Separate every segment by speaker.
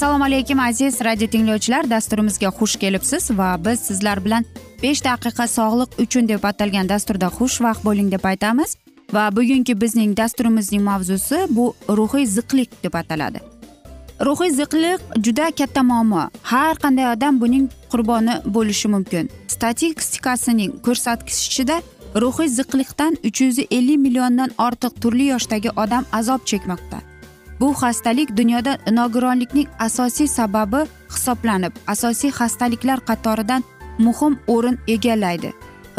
Speaker 1: assalomu alaykum aziz radio tinglovchilar. Dasturimizga xush kelibsiz va biz sizlar bilan besh daqiqa sog'liq uchun deb atalgan dasturda xushvaqt bo'ling deb aytamiz. Va bugungi bizning dasturimizning mavzusi bu ruhiy ziqlik deb ataladi. Ruhiy ziqlik juda katta muammo. Har qanday odam buning qurboni bo'lishi mumkin. Statistikasining ko'rsatkichida ruhiy ziqlikdan uch yuz ellik milliondan ortiq turli yoshdagi odam azob chekmoqda. Bu xastalik dunyoda nogironlikning asosiy sababi hisoblanib asosiy xastaliklar qatoridan muhim o'rin egallaydi.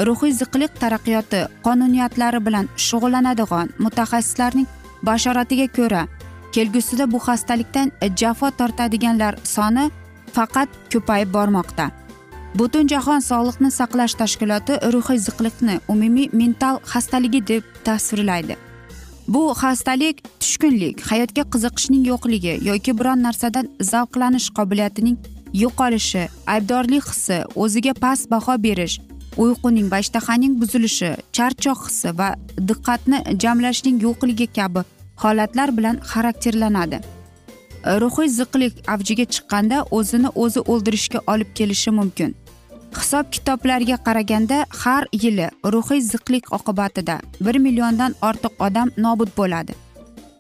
Speaker 1: Ruhiy ziqlik taraqqiyoti qonuniyatlari bilan shug'ullanadigan mutaxassislarning bashoratiga ko'ra kelgusida bu xastalikdan jafo tortadiganlar soni faqat ko'payib bormoqda. Butunjahon sog'liqni saqlash tashkiloti ruhiy ziqliqni umumiy mental xastaligi deb tasvirlaydi. Bu xastalik tushkunlik hayotga qiziqishning yo'qligi yoki biron narsadan zavqlanish qobiliyatining yo'qolishi aybdorlik hissi o'ziga past baho berish uyquning va ishtahaning buzilishi charchoq hissi va diqqatni jamlashning yo'qligi kabi holatlar bilan xarakterlanadi. Ruhiy ziqlik avjiga chiqqanda o'zini o'zi o'ldirishga olib kelishi mumkin. Hisob kitoblarga qaraganda har yili ruhiy ziqlik oqibatida bir milliondan ortiq odam nobud bo'ladi.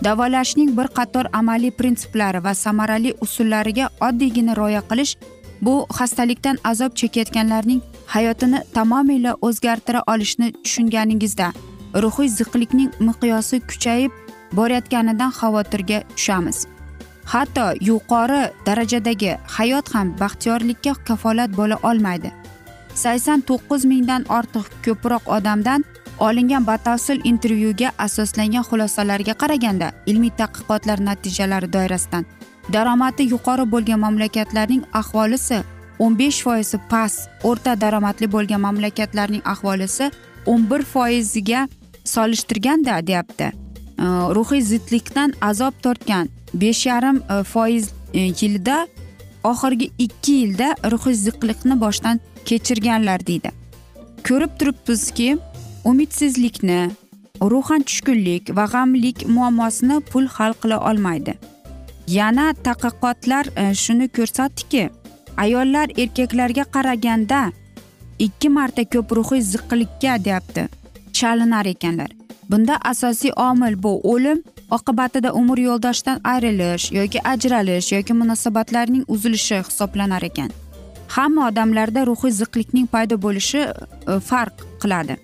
Speaker 1: Davolashning bir qator amaliy prinsiplari va samarali usullariga oddiygina rioya qilish bu xastalikdan azob chekayotganlarning hayotini tamomila o'zgartira olishni tushunganingizda ruhiy ziqlikning miqyosi kuchayib borayotganidan xavotirga tushamiz. Hatto yuqori darajadagi hayot ham baxtiyorlikka kafolat bo'la olmaydi. Sakson to'qqiz mingdan ortiq ko'proq odamdan olingan batafsil intervyuga asoslangan xulosalarga qaraganda ilmiy tadqiqotlar natijalari doirasidan daromadi yuqori bo'lgan mamlakatlarning aholisi o'n besh foizi past o'rta daromadli bo'lgan mamlakatlarning aholisi o'n bir foiziga solishtirganda deyapti. Ruhiy zidlikdan azob tortgan besh yarim e, foiz e, yilda oxirgi ikki yilda ruhiy ziqliqni boshdan kechirganlar deydi. Ko'rib turibmizki umidsizlikni ruhan tushkunlik va g'amlik muammosini pul hal qila olmaydi. Yana tadqiqotlar e, shuni ko'rsatdiki ayollar erkaklarga qaraganda ikki marta ko'p ruhiy ziqqilikka deyapti chalinar ekanlar. Bunda asosiy omil bu o'lim oqibatida umr yo'ldoshidan ayrilish yoki ajralish yoki munosabatlarning uzilishi hisoblanar ekan. Hamma odamlarda ruhiy ziqlikning paydo bo'lishi e, farq qiladi.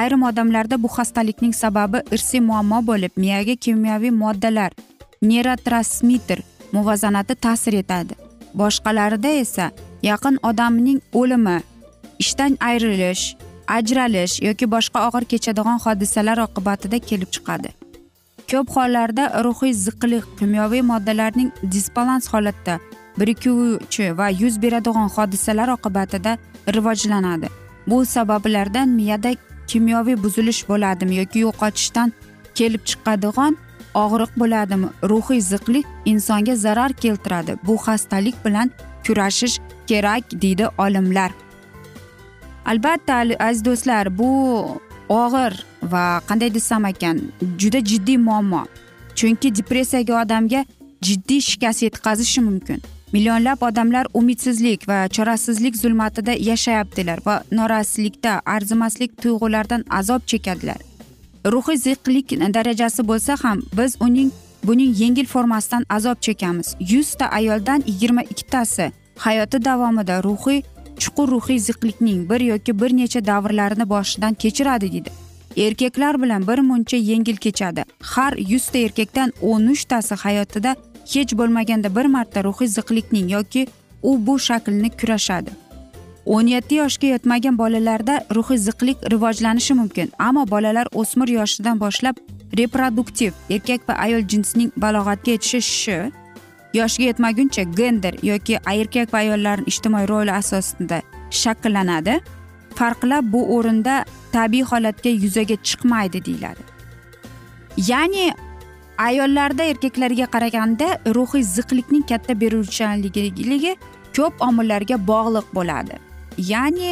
Speaker 1: Ayrim odamlarda bu xastalikning sababi irsiy muammo bo'lib miyaga kimyoviy moddalar neyrotransmitter muvozanati ta'sir etadi. Boshqalarida esa yaqin odamning o'limi ishdan ayrilish ajralish yoki boshqa og'ir kechadigan hodisalar oqibatida kelib chiqadi. Ko'p hollarda ruhiy ziqliq kimyoviy moddalarning disbalans holatda birikuvchi va yuz beradigan hodisalar oqibatida rivojlanadi. Bu sabablardan miyada kimyoviy buzilish bo'ladimi yoki yo'qotishdan kelib chiqadigan og'riq bo'ladimi? Ruhiy ziqlik insonga zarar keltiradi. Bu xastalik bilan kurashish kerak deydi olimlar. Albatta aziz do'stlar bu og'ir va qanday desam ekan juda jiddiy muammo. Chunki depressiyaga odamga jiddiy shikast yetkazishi mumkin. Millionlab odamlar umidsizlik va chorasizlik zulmatida yashayaptilar va norastilikda arzimaslik tuyg'ularidan azob chekadilar. Ruhiy ziqlik darajasi bo'lsa ham biz uning buning yengil formasidan azob chekamiz. Yuzta ayoldan yigirma ikkitasi hayoti davomida ruhiy chuqur ruhiy ziqlikning bir yoki bir necha davrlarini boshidan kechiradi deydi. Erkaklar bilan bir muncha yengil kechadi. Har yuzta erkakdan o'n uchtasi hayotida hech bo'lmaganda bir marta ruhiy ziqlikning yoki u bu shaklni kurashadi. o'n yetti yoshga yetmagan bolalarda ruhiy ziqlik rivojlanishi mumkin ammo bolalar o'smir yoshidan boshlab reproduktiv erkak va ayol jinsining balog'atga yetishishi yoshga yetmaguncha gender yoki erkak va ayollarning ijtimoiy roli asosida shakllanadi. Farqlar bu o'rinda tabiiy holatga yuzaga chiqmaydi deyiladi. Ya'ni ayollarda erkaklarga qaraganda ruhiy ziqlikning katta beruvchanligi ko'p omillarga bog'liq bo'ladi. Ya'ni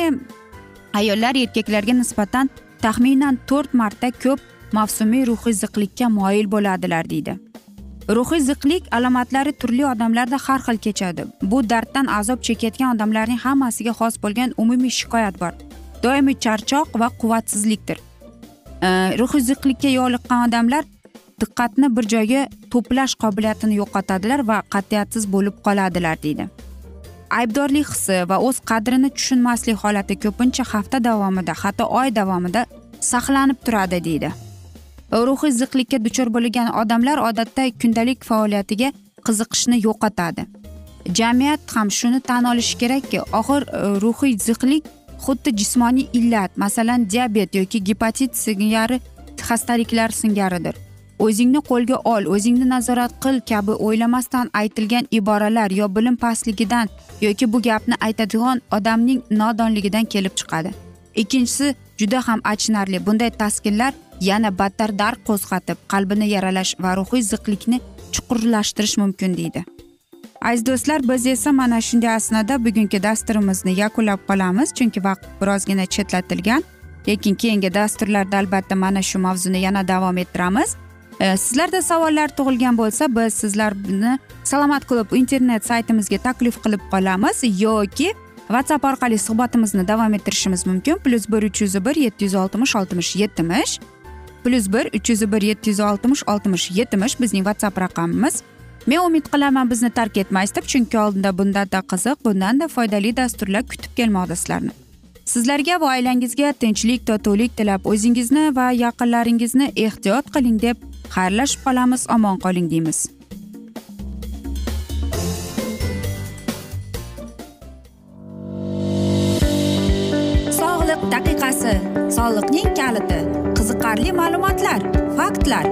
Speaker 1: ayollar erkaklarga nisbatan taxminan to'rt marta ko'p mavsumiy ruhiy ziqlikka moyil bo'ladilar deydi. Ruhiy ziqlik alomatlari turli odamlarda har xil kechadi. Bu darddan azob chekayotgan odamlarning hammasiga xos bo'lgan umumiy shikoyat bor. Doimiy charchoq va quvvatsizlikdir. Ruhiy ziqlikka yo'liqqan odamlar diqqatni bir joyga to'plash qobiliyatini yo'qotadilar va qat'iyatsiz bo'lib qoladilar deydi. Aybdorlik hissi va o'z qadrini tushunmaslik holati ko'pincha hafta davomida hatto oy davomida saqlanib turadi deydi. Ruhiy ziqlikka duchor bo'lgan odamlar odatda kundalik faoliyatiga qiziqishni yo'qotadi. Jamiyat ham shuni tan olishi kerakki og'ir e, ruhiy ziqlik xuddi jismoniy illat masalan diabet yoki gepatit singari xastaliklar singaridir. O'zingni qo'lga ol o'zingni nazorat qil kabi o'ylamasdan aytilgan iboralar yo bilim pastligidan yoki bu gapni aytadigan odamning nodonligidan kelib chiqadi. Ikkinchisi juda ham achinarli. Bunday taskinlar yana battar dard qo'zg'atib qalbini yaralash va ruhiy ziqlikni chuqurlashtirish mumkin deydi. Aziz do'stlar biz esa mana shunday asnoda bugungi dasturimizni yakunlab qolamiz. Chunki vaqt birozgina chetlatilgan lekin keyingi dasturlarda albatta mana shu mavzuni yana davom ettiramiz. Э, sizlarda savollar tug'ilgan bo'lsa biz sizlarni salomat klub internet saytimizga taklif qilib qolamiz yoki whatsapp orqali suhbatimizni davom ettirishimiz mumkin. Plyus bir uch yuz bir yetti yuz oltmish oltmish yetmish. Plyus bir uch yuz bir yetti yuz oltmish oltmish yetmish bizning whatsapp raqamimiz. Men umid qilaman bizni tark etmaysiz deb chunki oldinda bundanda qiziq bundanda foydali dasturlar kutib kelmoqda sizlarni. Sizlarga va oilangizga tinchlik totuvlik tilab o'zingizni va yaqinlaringizni ehtiyot qiling deb xayrlashib qolamiz omon qoling deymiz. Sog'liq daqiqasi soliqning kaliti qiziqarli ma'lumotlar faktlar.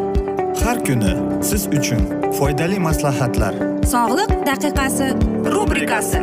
Speaker 2: Har kuni siz uchun foydali maslahatlar.
Speaker 1: Sog'liq daqiqasi rubrikasi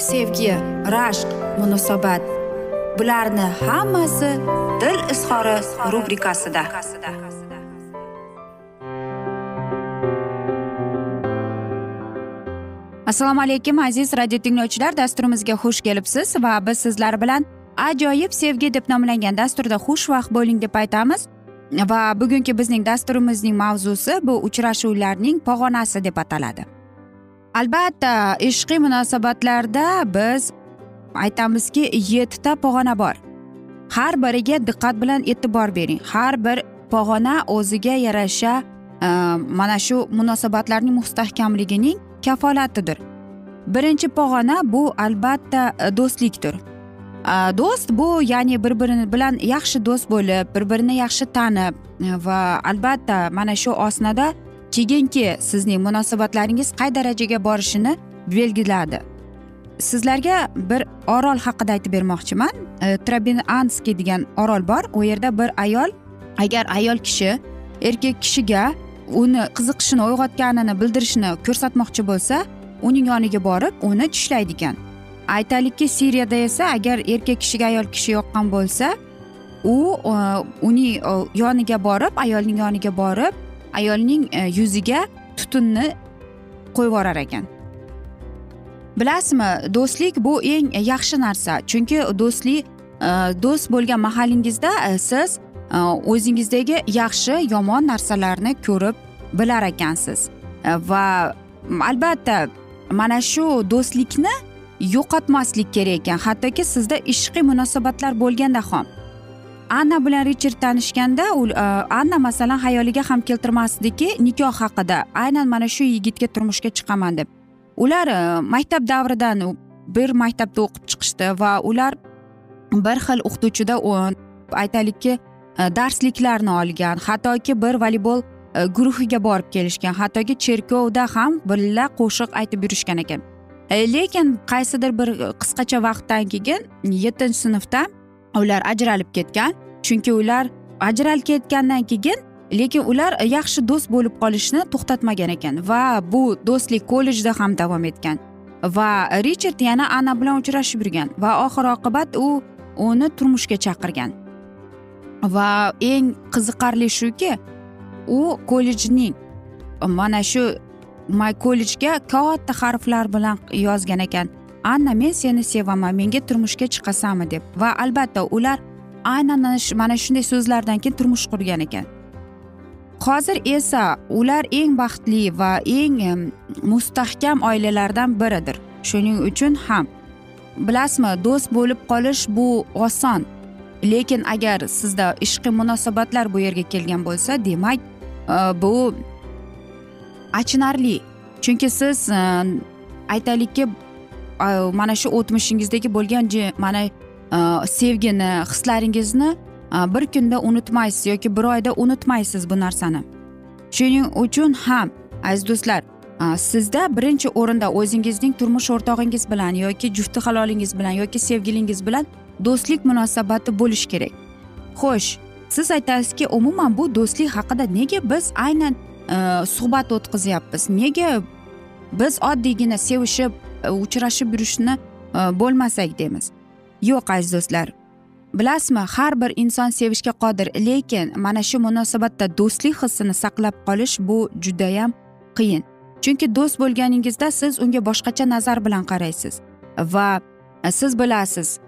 Speaker 1: sevgi rashq munosabat. Bularni hammasi dil izhori rubrikasida. Assalomu alaykum aziz radio tinglovchilar. Dasturimizga xush kelibsiz va biz sizlar bilan ajoyib sevgi deb nomlangan dasturda xushvaqt bo'ling deb aytamiz. Va bugungi bizning dasturimizning mavzusi bu uchrashuvlarning pog'onasi deb ataladi. Albatta ishqiy munosabatlarda biz aytamizki yettita pog'ona bor. Har biriga diqqat bilan e'tibor bering. Har bir pog'ona o'ziga yarasha e, mana shu munosabatlarning mustahkamligining kafolatidir. Birinchi pog'ona bu albatta e, do'stlikdir. E, do'st bu ya'ni bir birini bilan yaxshi do'st bo'lib bir birini yaxshi tanib va albatta mana shu osnada keginki sizning munosabatlaringiz qay darajaga borishini belgiladi sizlarga bir orol haqida aytib bermoqchiman. E, trabinanskiy degan orol bor. U yerda bir ayol agar ayol kishi erkak kishiga uni qiziqishini uyg'otganini bildirishini ko'rsatmoqchi bo'lsa uning yoniga borib uni tishlaydi ekan. Aytaylikki siriyada esa agar erkak kishiga ayol kishi yoqqan bo'lsa u e, uning yoniga borib ayolning yoniga borib ayolning e, yuziga tutunni qo'yib yuborar ekan. Bilasizmi do'stlik bu eng yaxshi narsa chunki do'stlik e, do'st bo'lgan mahalingizda e, siz o'zingizdagi yaxshi yomon narsalarni ko'rib bilar ekansiz. Va albatta mana shu do'stlikni yo'qotmaslik kerak ekan hattoki sizda ishqiy munosabatlar bo'lganda ham. Anna bilan richard tanishganda u e, anna masalan xayoliga ham keltirmasdiki nikoh haqida. Aynan mana shu yigitga turmushga chiqaman deb. Ular e, maktab davridan bir maktabda o'qib chiqishdi va ular bir xil o'qituvchida aytaylikki e, darsliklarni olgan hattoki bir voleybol guruhiga borib kelishgan hattoki cherkovda ham birga qo'shiq aytib yurishgan ekan. Lekin qaysidir bir qisqacha vaqtdan keyin yettinchi sinfda ular ajralib ketgan chunki ular ajralib ketgandan keyin lekin ular yaxshi do'st bo'lib qolishni to'xtatmagan ekan va bu do'stlik kollejda ham davom etgan va richard yana ana bilan uchrashib yurgan va oxir oqibat u uni turmushga chaqirgan. Va eng qiziqarli shuki u kollejning mana shu my kollejga katta harflar bilan yozgan ekan. Anna men seni sevaman menga turmushga chiqasanmi deb. Va albatta ular aynan mana shunday so'zlardan keyin turmush qurgan ekan. Hozir esa ular eng baxtli va eng mustahkam oilalardan biridir. Shuning uchun ham bilasizmi do'st bo'lib qolish bu oson. Lekin agar sizda ishqiy munosabatlar bu yerga kelgan bo'lsa demak e, bu achinarli. Chunki siz aytaylikki mana shu o'tmishingizdagi bo'lgan mana sevgini hislaringizni bir kunda unutmaysiz yoki bir oyda unutmaysiz bu narsani. Shuning uchun ham aziz do'stlar sizda birinchi o'rinda o'zingizning turmush o'rtog'ingiz bilan yoki jufti halolingiz bilan yoki sevgilingiz bilan do'stlik munosabati bo'lishi kerak. Xo'sh siz aytasizki umuman bu do'stlik haqida nega biz aynan suhbat o'tkazyapmiz? Nega biz oddiygina sevishib uchrashib yurishni e, bo'lmasak deymiz. Yo'q aziz do'stlar. Bilasizmi har bir inson sevishga qodir lekin mana shu munosabatda do'stlik hissini saqlab qolish bu judayam qiyin. Chunki do'st bo'lganingizda siz unga boshqacha nazar bilan qaraysiz va siz bilasiz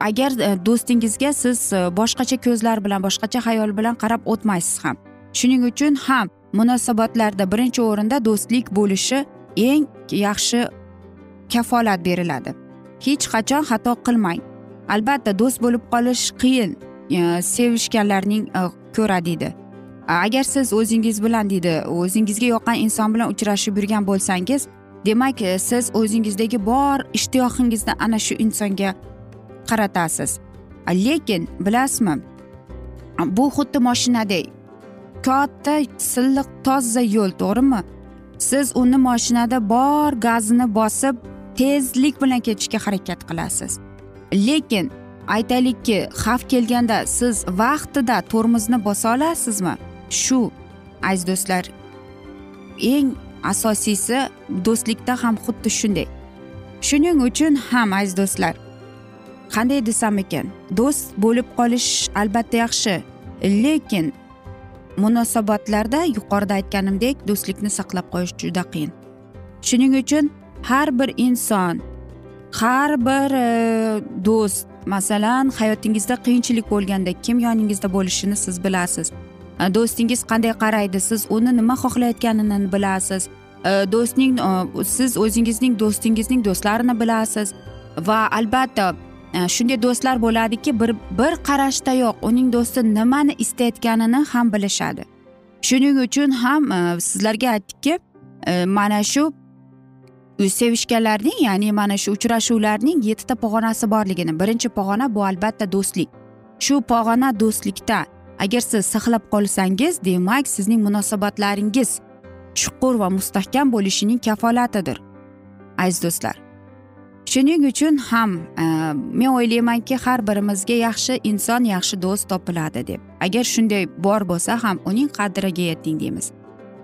Speaker 1: agar e, do'stingizga siz e, boshqacha ko'zlar bilan boshqacha xayol bilan qarab o'tmaysiz ham. Shuning uchun ham munosabatlarda birinchi o'rinda do'stlik bo'lishi eng yaxshi kafolat beriladi. Hech qachon xato qilmang. Albatta do'st bo'lib qolish qiyin e, sevishganlarning e, ko'ra deydi. Agar siz o'zingiz bilan deydi o'zingizga yoqqan inson bilan uchrashib yurgan bo'lsangiz demak e, siz o'zingizdagi bor ishtiyoqingizni ana shu insonga qaratasiz. Lekin bilasizmi bu xuddi moshinadek katta silliq toza yo'l to'g'rimi? Siz uni moshinada bor gazini bosib tezlik bilan ketishga harakat qilasiz. Lekin aytaylikki xavf kelganda siz vaqtida tormozni bosa olasizmi? Shu aziz do'stlar eng asosiysi do'stlikda ham xuddi shunday. Shuning uchun ham aziz do'stlar qanday desam ekan do'st bo'lib qolish albatta yaxshi lekin munosabatlarda yuqorida aytganimdek do'stlikni saqlab qolish juda qiyin. Shuning uchun har bir inson har bir e, do'st masalan hayotingizda qiyinchilik bo'lganda kim yoningizda bo'lishini siz bilasiz. E, do'stingiz qanday qaraydi siz uni nima xohlayotganini bilasiz. E, do'stning siz o'zingizning do'stingizning do'stlarini bilasiz. Va albatta shunday do'stlar bo'ladiki bir bir qarashdayoq uning do'sti nimani istayotganini ham bilishadi. Shuning uchun ham sizlarga aytdikki mana shu sevishganlarning ya'ni mana shu uchrashuvlarning yettita pog'onasi borligini. Birinchi pog'ona bu albatta do'stlik. Shu pog'ona do'stlikda agar siz saqlab qolsangiz demak sizning munosabatlaringiz chuqur va mustahkam bo'lishining kafolatidir aziz do'stlar. Shuning uchun ham e, men o'ylaymanki har birimizga yaxshi inson yaxshi do'st topiladi deb. Agar shunday bor bo'lsa ham uning qadriga yeting deymiz.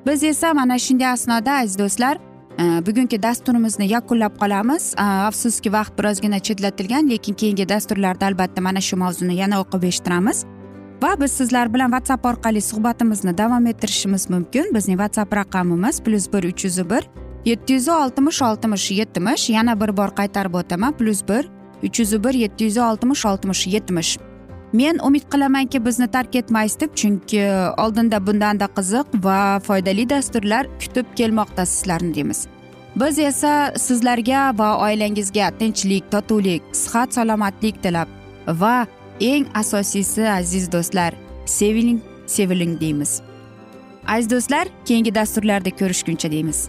Speaker 1: Biz esa mana shunday asnoda aziz do'stlar Э, bugungi dasturimizni yakunlab qolamiz. Э, afsuski vaqt birozgina chetlatilgan lekin keyingi dasturlarda albatta mana shu mavzuni yana o'qib eshittiramiz. Va biz sizlar bilan whatsapp orqali suhbatimizni davom ettirishimiz mumkin. Bizning whatsapp raqamimiz plyus bir uch yuz bir yetti yuz oltmish oltmish yetmish. Yana bir bor qaytarib o'taman. Plyus bir uch yuz bir yetti yuz oltmish oltmish yetmish. Men umid qilamanki bizni tark etmaysiz deb chunki e, oldinda bundanda qiziq va foydali dasturlar kutib kelmoqda sizlarni deymiz. Biz esa sizlarga va oilangizga tinchlik totuvlik sihat salomatlik tilab va eng asosiysi aziz do'stlar seviling seviling deymiz. Aziz do'stlar keyingi dasturlarda ko'rishguncha deymiz.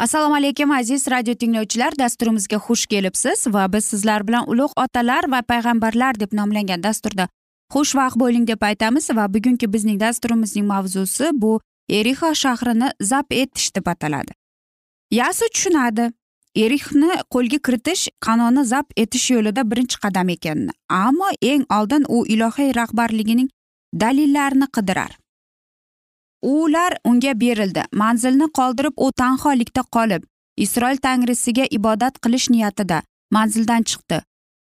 Speaker 1: Assalomu alaykum aziz radio tinglovchilar. Dasturimizga xush kelibsiz va biz sizlar bilan ulug' otalar va payg'ambarlar deb nomlangan dasturda xushvaqt bo'ling deb aytamiz va bugungi bizning dasturimizning mavzusi bu erixo shahrini zabt etish deb ataladi. Yasu tushunadi erixni qo'lga kiritish qanoni zabt etish yo'lida birinchi qadam ekanini ammo eng oldin u ilohiy rahbarligining dalillarini qidirar. Ular unga berildi. Manzilni qoldirib u tanholikda qolib isroil tangrisiga ibodat qilish niyatida manzildan chiqdi.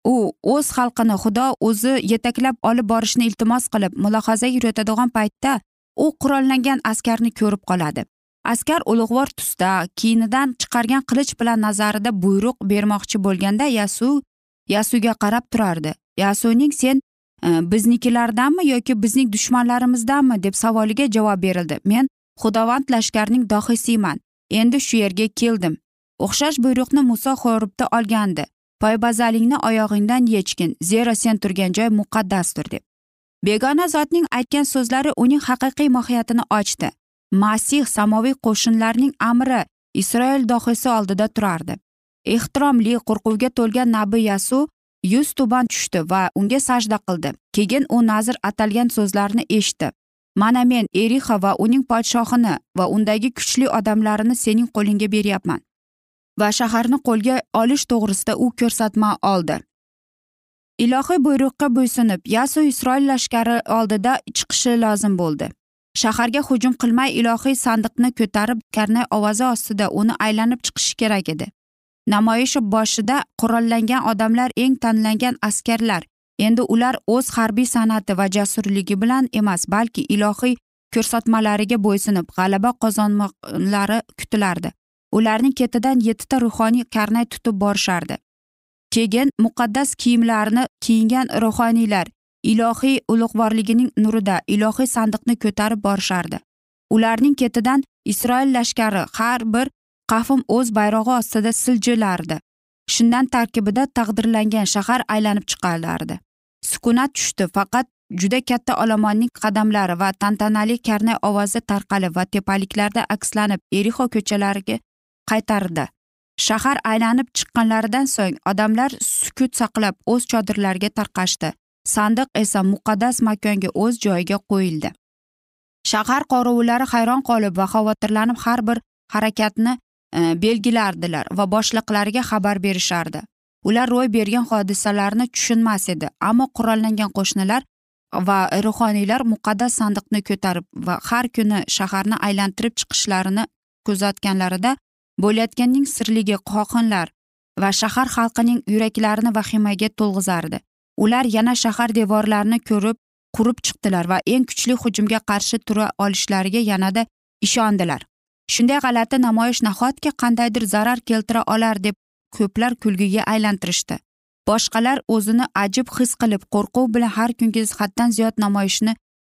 Speaker 1: U o'z xalqini xudo o'zi yetaklab olib borishni iltimos qilib mulohaza yuritadigan paytda u qurollangan askarni ko'rib qoladi. Askar ulug'vor tusda kiyinidan chiqargan qilich bilan nazarida buyruq bermoqchi bo'lganda yasu yasuga qarab turardi. Yasuning sen Э, biznikilardanmi yoki bizning dushmanlarimizdanmi deb savoliga javob berildi. Men xudovand lashkarning dohiysiman endi shu yerga keldim. O'xshash buyruqni muso xo'ribda olgandi. Poybazalingni oyog'ingdan yechgin zero sen turgan joy muqaddasdir deb. Begona zotning aytgan so'zlari uning haqiqiy mohiyatini ochdi. Masih samoviy qo'shinlarning amri isroil dohiysi oldida turardi. Ehtiromli qo'rquvga to'lgan nabiy yasu yuz tuban tushdi va unga sajda qildi. Keyin u nazr atalgan so'zlarni eshitdi. Mana men erixa va uning podshohini va undagi kuchli odamlarini sening qo'lingga beryapman. Va shaharni qo'lga olish to'g'risida u ko'rsatma oldi. Ilohiy buyruqqa bo'ysunib yasu isroil lashkari oldida chiqishi lozim bo'ldi. Shaharga hujum qilmay ilohiy sandiqni ko'tarib karnay ovozi ostida uni aylanib chiqishi kerak edi. Namoyish boshida qurollangan odamlar eng tanlangan askarlar. Endi ular o'z harbiy san'ati va jasurligi bilan emas balki ilohiy ko'rsatmalariga bo'ysunib g'alaba qozonmoqlari kutilardi. Ularning ketidan yettita ruhoniy karnay tutib borishardi. Keyin muqaddas kiyimlarni kiyingan ruhoniylar ilohiy ulug'vorligining nurida ilohiy sandiqni ko'tarib borishardi. Ularning ketidan isroil lashkari har bir qavm o'z bayrog'i ostida siljilardi shundan tarkibida taqdirlangan shahar aylanib chiqarlardi. Sukunat tushdi faqat juda katta olomonning qadamlari va tantanali karnay ovozi tarqalib va tepaliklarda akslanib erixo ko'chalariga qaytardi. Shahar aylanib chiqqanlaridan so'ng odamlar sukut saqlab o'z chodirlariga tarqashdi. Sandiq esa muqaddas makonga o'z joyiga qo'yildi. Shahar qorovullari hayron qolib va xavotirlanib har bir harakatni E, belgilardilar va boshliqlariga xabar berishardi. Ular ro'y bergan hodisalarni tushunmas edi ammo qurollangan qo'shnilar va ruhoniylar muqaddas sandiqni ko'tarib va har kuni shaharni aylantirib chiqishlarini kuzatganlarida bo'layotganning sirligi qohinlar va shahar xalqining yuraklarini vahimaga to'lg'izardi. Ular yana shahar devorlarini ko'rib qurib chiqdilar va eng kuchli hujumga qarshi tura olishlariga yanada ishondilar. Shunday g'alati namoyish nahotki qandaydir zarar keltira olar deb ko'plar kulgiga aylantirishdi. Boshqalar o'zini ajib his qilib qo'rquv bilan har kungi haddan ziyod namoyishni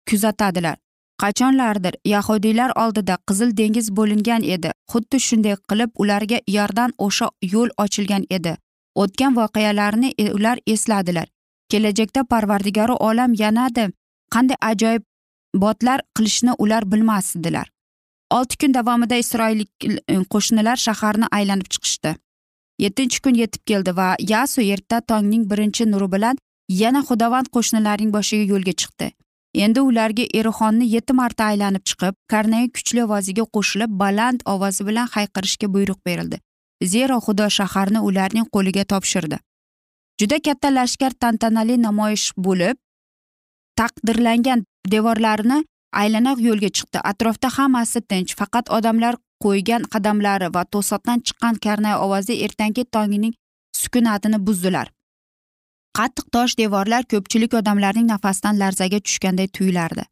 Speaker 1: kuzatadilar. Qachonlardir yahudiylar oldida qizil dengiz bo'lingan edi xuddi shunday qilib ularga yordan o'sha yo'l ochilgan edi. O'tgan voqealarni e, ular esladilar. Kelajakda parvardigori olam yanada qanday ajoyib botlar qilishni ular bilmasdilar. Olti kun davomida isroillik e, qo'shnilar shaharni aylanib chiqishdi. Yettinchi kun yetib keldi va yasu erta tongning birinchi nuri bilan yana xudovand qo'shnilarning boshiga yo'lga chiqdi. Endi ularga erixonni yetti marta aylanib chiqib karnayi kuchli ovoziga qo'shilib baland ovozi bilan hayqirishga buyruq berildi. Zero xudo shaharni ularning qo'liga topshirdi. Juda katta lashkar tantanali namoyish bo'lib taqdirlangan devorlarini aylana yo'lga chiqdi. Atrofda hammasi tinch faqat odamlar qo'ygan qadamlari va to'satdan chiqqan karnay ovozi ertangi tongning sukunatini buzdilar. Qattiq tosh devorlar ko'pchilik odamlarning nafasidan larzaga tushganday tuyulardi.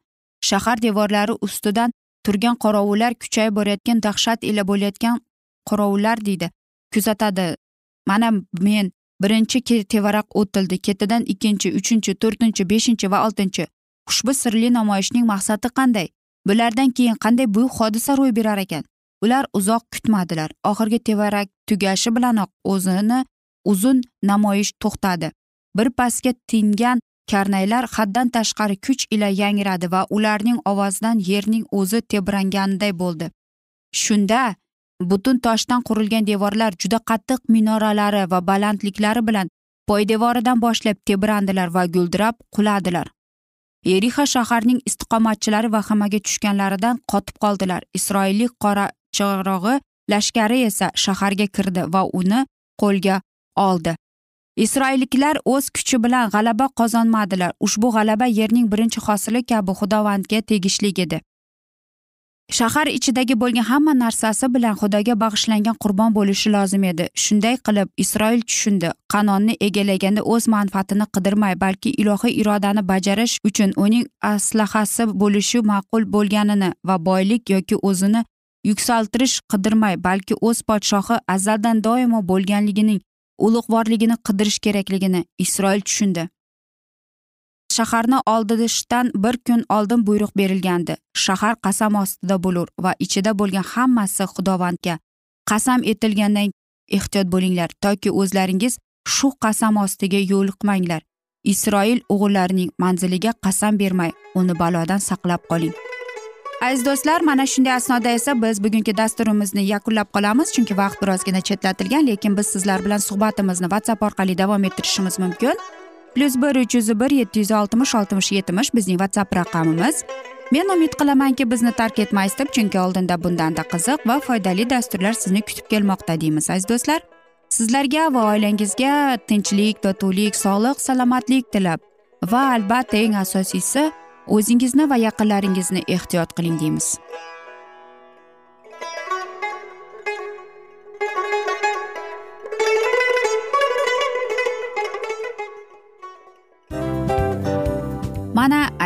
Speaker 1: Shahar devorlari ustidan turgan qorovullar kuchayib borayotgan dahshat ila bo'layotgan qorovullar deydi. Kuzatadi. Mana men birinchi tevarak o'tildi. Ketidan ikkinchi uchinchi to'rtinchi beshinchi va oltinchi ushbu sirli namoyishning maqsadi qanday? Bulardan keyin qanday buyuk hodisa ro'y berar ekan? Ular uzoq kutmadilar. Oxirgi tevarak tugashi bilanoq o'zini uzun namoyish to'xtadi. Bir pasga tingan karnaylar haddan tashqari kuch ila yangradi va ularning ovozidan yerning o'zi tebranganday bo'ldi. Shunda butun toshdan qurilgan devorlar juda qattiq minoralari va balandliklari bilan poydevoridan boshlab tebrandilar va guldirab quladilar. Yerixa shaharning istiqomatchilari vahimaga tushganlaridan qotib qoldilar. Isroillik qora chirog'i lashkari esa shaharga kirdi va uni qo'lga oldi. Isroilliklar o'z kuchi bilan g'alaba qozonmadilar. Ushbu g'alaba yerning birinchi hosili kabi xudovandga tegishli edi. Shahar ichidagi bo'lgan hamma narsasi bilan xudoga bag'ishlangan qurbon bo'lishi lozim edi. Shunday qilib isroil tushundi. Qanonni egallaganda o'z manfaatini qidirmay balki ilohiy irodani bajarish uchun uning aslahasi bo'lishi ma'qul bo'lganini va boylik yoki o'zini yuksaltirish qidirmay balki o'z podshohi azaldan doimo bo'lganligining ulug'vorligini qidirish kerakligini isroil tushundi. Shaharni oldirishdan bir kun oldin buyruq berilgandi. Shahar qasam ostida bo'lur va ichida bo'lgan hammasi xudovandga qasam etilgandan ehtiyot bo'linglar toki o'zlaringiz shu qasam ostiga yo'liqmanglar. Isroil o'g'illarining manziliga qasam bermay uni balodan saqlab qoling. Aziz do'stlar mana shunday asnoda esa biz bugungi dasturimizni yakunlab qolamiz chunki vaqt birozgina chetlatilgan lekin biz sizlar bilan suhbatimizni whatsapp orqali davom ettirishimiz mumkin. Plyus bir uch yuz bir yetti yuz oltmish oltmish yetmish bizning whatsapp raqamimiz. Men umid qilamanki bizni tark etmaysiz deb chunki oldinda bundanda qiziq va foydali dasturlar sizni kutib kelmoqda deymiz aziz do'stlar. Sizlarga va oilangizga tinchlik totuvlik sog'lik salomatlik tilab va albatta eng asosiysi o'zingizni va yaqinlaringizni ehtiyot qiling deymiz.